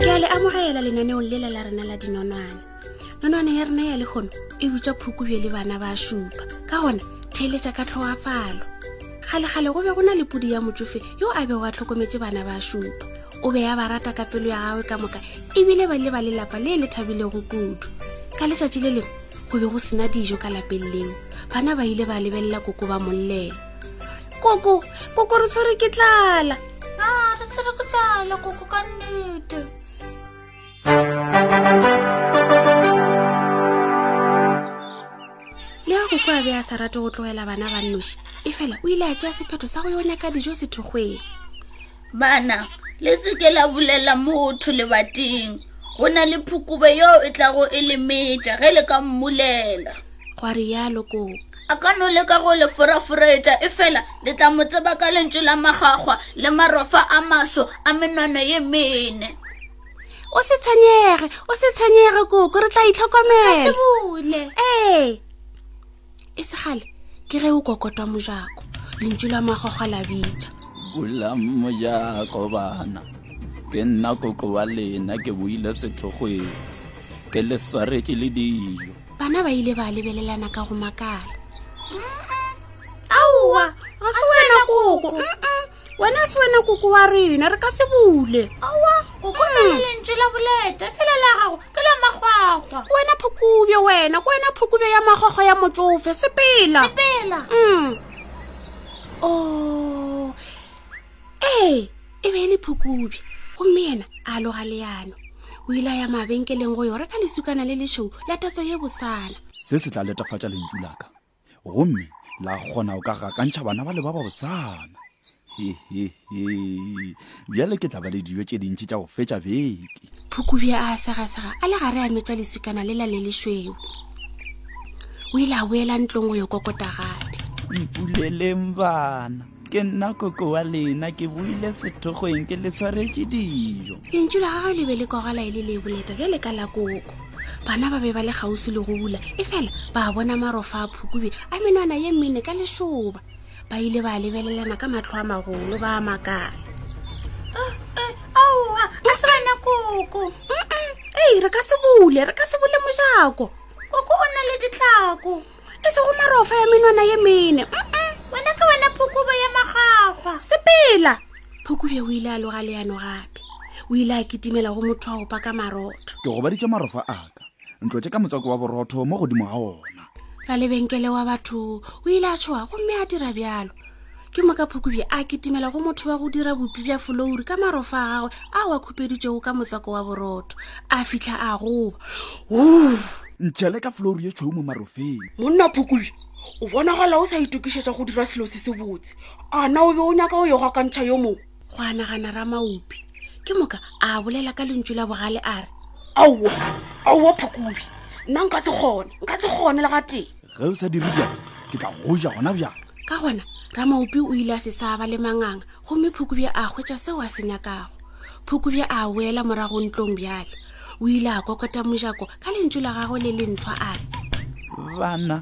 ke a le amogela lenaneong lela la rena la dinonwane nonwane ya rena ya le kgono e butsa phukubje le bana ba šupa ka gona theeletša ka tlhoafalo kgalekgale go be go na le podi ya motsofe yo a bego a tlhokometse bana ba šupa o be ya ba rata ka pelo ya gagwe ka moka ebile ba le ba lelapa le le thabilego kudu ka letsatsi le lengwe go be go sena dijo ka lapeng leo bana ba ile ba lebelela koko ba mollela koko koko re tshwere ke tlala a re tshwere ke tlala koko ka nnete le ya koko a be a sa rate go tlogela bana ba nnoši e fela o ile a tšea sephetho sa go yo nyaka dijo sethokgweng bana le seke la bolela motho lebating go na le phukube yeo e tlago e lemetša ge le ka mmulela gwa rialo koko a ka no leka go le foraforetša e fela le tla mo tseba ka lentšu la magagwa le marofa a maso a menwana ye mene o se tshwenyege o se tshwenyege koko re tla itlhokomela ee e segale ke ge o kokotwa mojako lentšu la magagwa la bitša bulang mojako bana ke nna koko wa lena ke boile setlhogweng ke le swaretse le dijo bana ba ile ba lebelelana ka go makala aowa ga se wena koko wena se wena koko wa rena re ka se bule aowa koko na le lentswe la boleta fela la gago ke la magwagwa ke wena phokubje wena ke wena phokubje ya magwagwa ya motsofe sepela sepela mm. o oh. ee e be e le phukubi gomme yena a loga leano o ile a ya mabenkeleng go yo reka lesukana le lešou la tatso ye bosana se se tla letafatša lentšu laka gomme la kgona o ka gakantšha bana ba le ba ba bosana hehehe bjale ke tla ba le dijo tše dintši tša go fetša beke phukubi a segasega a le gare a metša lesukana le la le lešweu o ile a boela ntlong go yo kokota gape mpuleleng bana ke nna koko wa lena ke boile sethokgweng ke le tshwaretše dijo lentšu la gagwe le be le kogala e le le boleta bjale ka la koko bana ba be ba le kgausi le go bula e fela ba bona marofa a phukube a menwana ye mmene ka lešoba ba ile ba lebelelana ka matlho a magolo ba makala ah, eh, aowa a se bana koko ee re ka se bule re ka se bule mojako koko o na le ditlhako e sego marofa ya menwana ye mene wena ke wena phokobo ya magagwa sepela phokobe o ile a loga leano gape o ile a kitimela go motho wa gopa ka marotho ke go baditse marofa aka ntlo tse ka motswako wa borotho mo godimo ga ona ra lebenkele wa batho o ile a tshoa gomme a dira bjalo ke moka phukubje a kitimela go motho wa go dira bopi bja folouri ka marofa a gagwe a wa khupeditšego ka motswako wa borotho a fitlha a goba ntšhele ka folouri ye tšhweu mo marofeng monna phukubje o bonagala o sa itokišetša go dira selo se se botse ana o be o nyaka o yogo kantšha yo mongwe go a nagana ramaupi ke moka a bolela ka lentšu la bogale a re aowa aowa phokobi nna nka se gone nka se gone le gatee ge o sa dire bjang ke tla go ja gona bjang ka gona ramaupi o ile a se sa ba le manganga gomme phokobja a hwetša seo a se nyakago phokobja a boela morago ntlong bjale o ile a kokota mojako ka lentšu la gago le lentshwa a re bana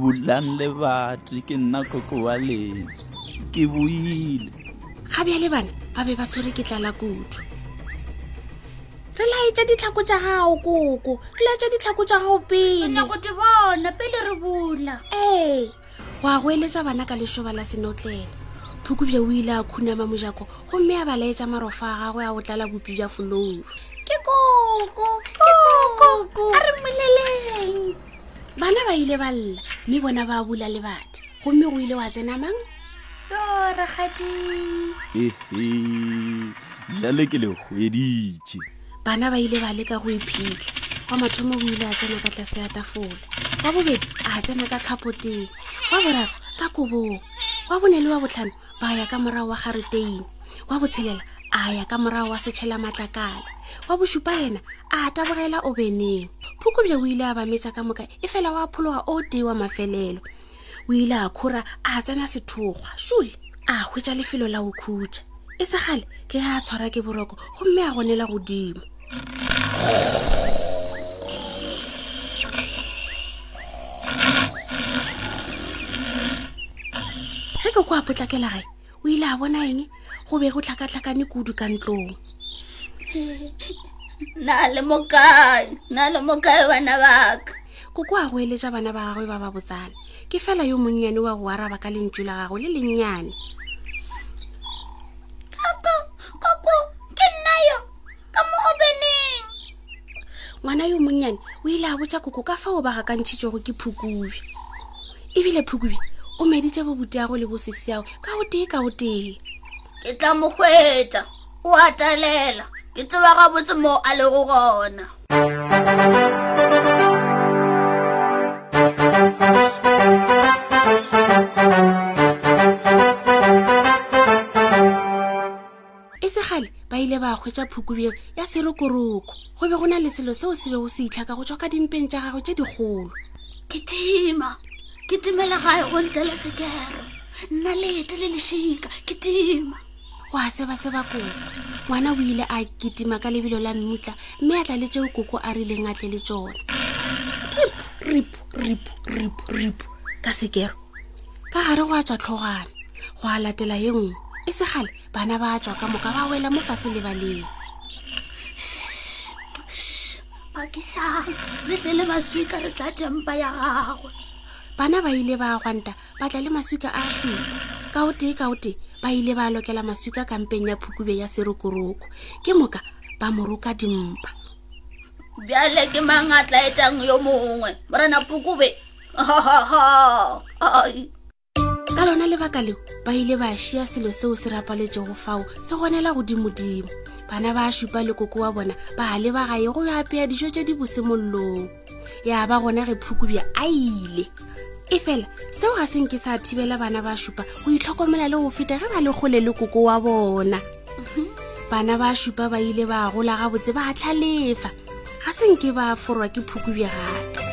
bulang lebati ke nna koko wa lena ke boile ga bjale bana ba be ba tshwere ke tlala kudu re laetša ditlhako tša gago koko re laetša ditlhako tša gago pele go di bona pele re bula ee go a go eletša bana ka lešoba la senotlele phukubja o ile a khunama mojako gomme a balaetša marofa a gagwe a go tlala bopi bja folouru ke koko ke koko a re moleleng bana ba ile ba lla mme bona ba bula le batho gomme go ile wa tsena mang yorakgati ehe jale ke le hweditše bana ba ile ba leka go iphitlha wa mathomo o ile a tsena ka tlase ya tafola wa bobedi a tsena ka kgapoteng wa boraro ka kobong wa bone le wa botlhano ba ya ka morago wa gareteine wa botshelela a ya ka morago wa setšhela matlakala wa bosupa yena a tabogela o beneng phukubja o ile a bametsa ka moka e fela wa phologa o tee wa mafelelo o ile a khura a tsena sethokgwa sule a hwetša lefelo la go khutša e segale ke ge a tshwara ke boroko gomme a gonela godimo ge ke kwa potlakela gae o ile a bona eng go be go tlhakatlhakane kudu ka ntlong na le mokae na le mokae bana baka koko a go eletsa bana ba gagwe ba ba botsana ke fela yo monnyane wa go araba ka lentšu la gago le lennyane ka mo go beneng ngwana yo monnyane o ile a botsa koko ka fa o ba gakantšhitšego ke phukubi ebile phukubi o meditse bobuteago le boseseago ka o tee ka o tee ke tla mo hwetsa o atalela ke tseba gabotse moo a lego gona e segale ba ile ba kgwetsa phukubjeng ya serokoroko go be go na le selo seo se bego se itlhaka go tswa ka dimpeng tša gago tše dikgolo ke tima ke timela gae go ntle le sekero nna lete le lešika ke tima go a seba seba koko ngwana o ile a ketima ka lebelo la mmutla mme a tla le tseo koko a rileng a tle le tsona rip rip rip rip rip ka sekero ka gare go a tšwa tlhogwana go a latela ye nngwe e segale bana ba tswa ka moka ba wela mo fase lebaleng pakisang le tle le maswika re tla jempa ya gagwe bana ba ile ba gwanta ba tla le maswika a supa ka o tee ka o tee ba ile ba lokela maswika kampeng ya phukube ya serokoroko ke moka ba moroka dimpa bjale ke mang a tla etsang yo mongwe morena phukube ka lona lebaka leo ba ile ba šia selo seo se rapaletšego fao se gonela godimodimo bana ba šupa lekoko wa bona ba le ba gae go apeya dijo tše di bosemollong ya ba gona ge phukubja a ile e fela seo ga senke sa thibela bana ba šupa go itlhokomela le go feta ge ba le kgole lekoko wa bona bana ba šupa ba ile ba gola gabotse ba tlhalefa ga se nke ba forwa ke phukubje gape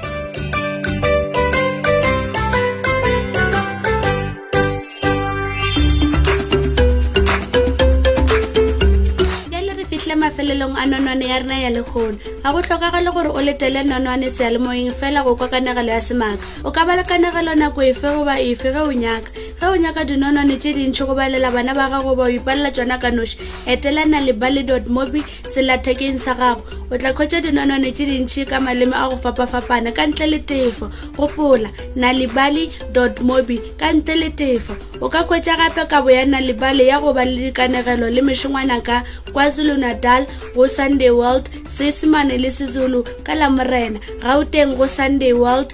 mafelelong a nonwane ya rena ya lekgono ga go tlhokagale gore o letele nonwane sealemoyeng fela go kwa kanegelo ya semaka o ka ba le kanegelo nako efe goba efe ge o nyaka ge o nyaka dinonwane tše dintšho go balela bana ba gago ba o ipalela tsona ka noši etelana le balidot mobi selathekeng sa gago o tla kgwetsa dinonwane tše dintšhi ka maleme a go fapafapana ka ntle le tefo gopola nalibali dot mobi ka ntle le tefo o ka kgwetsa gape kabo ya nalibali ya go ba le dikanegelo le mešongwana ka kwazulu natal go sunday world seesemane le sezulu ka lamorena gauteng go sunday world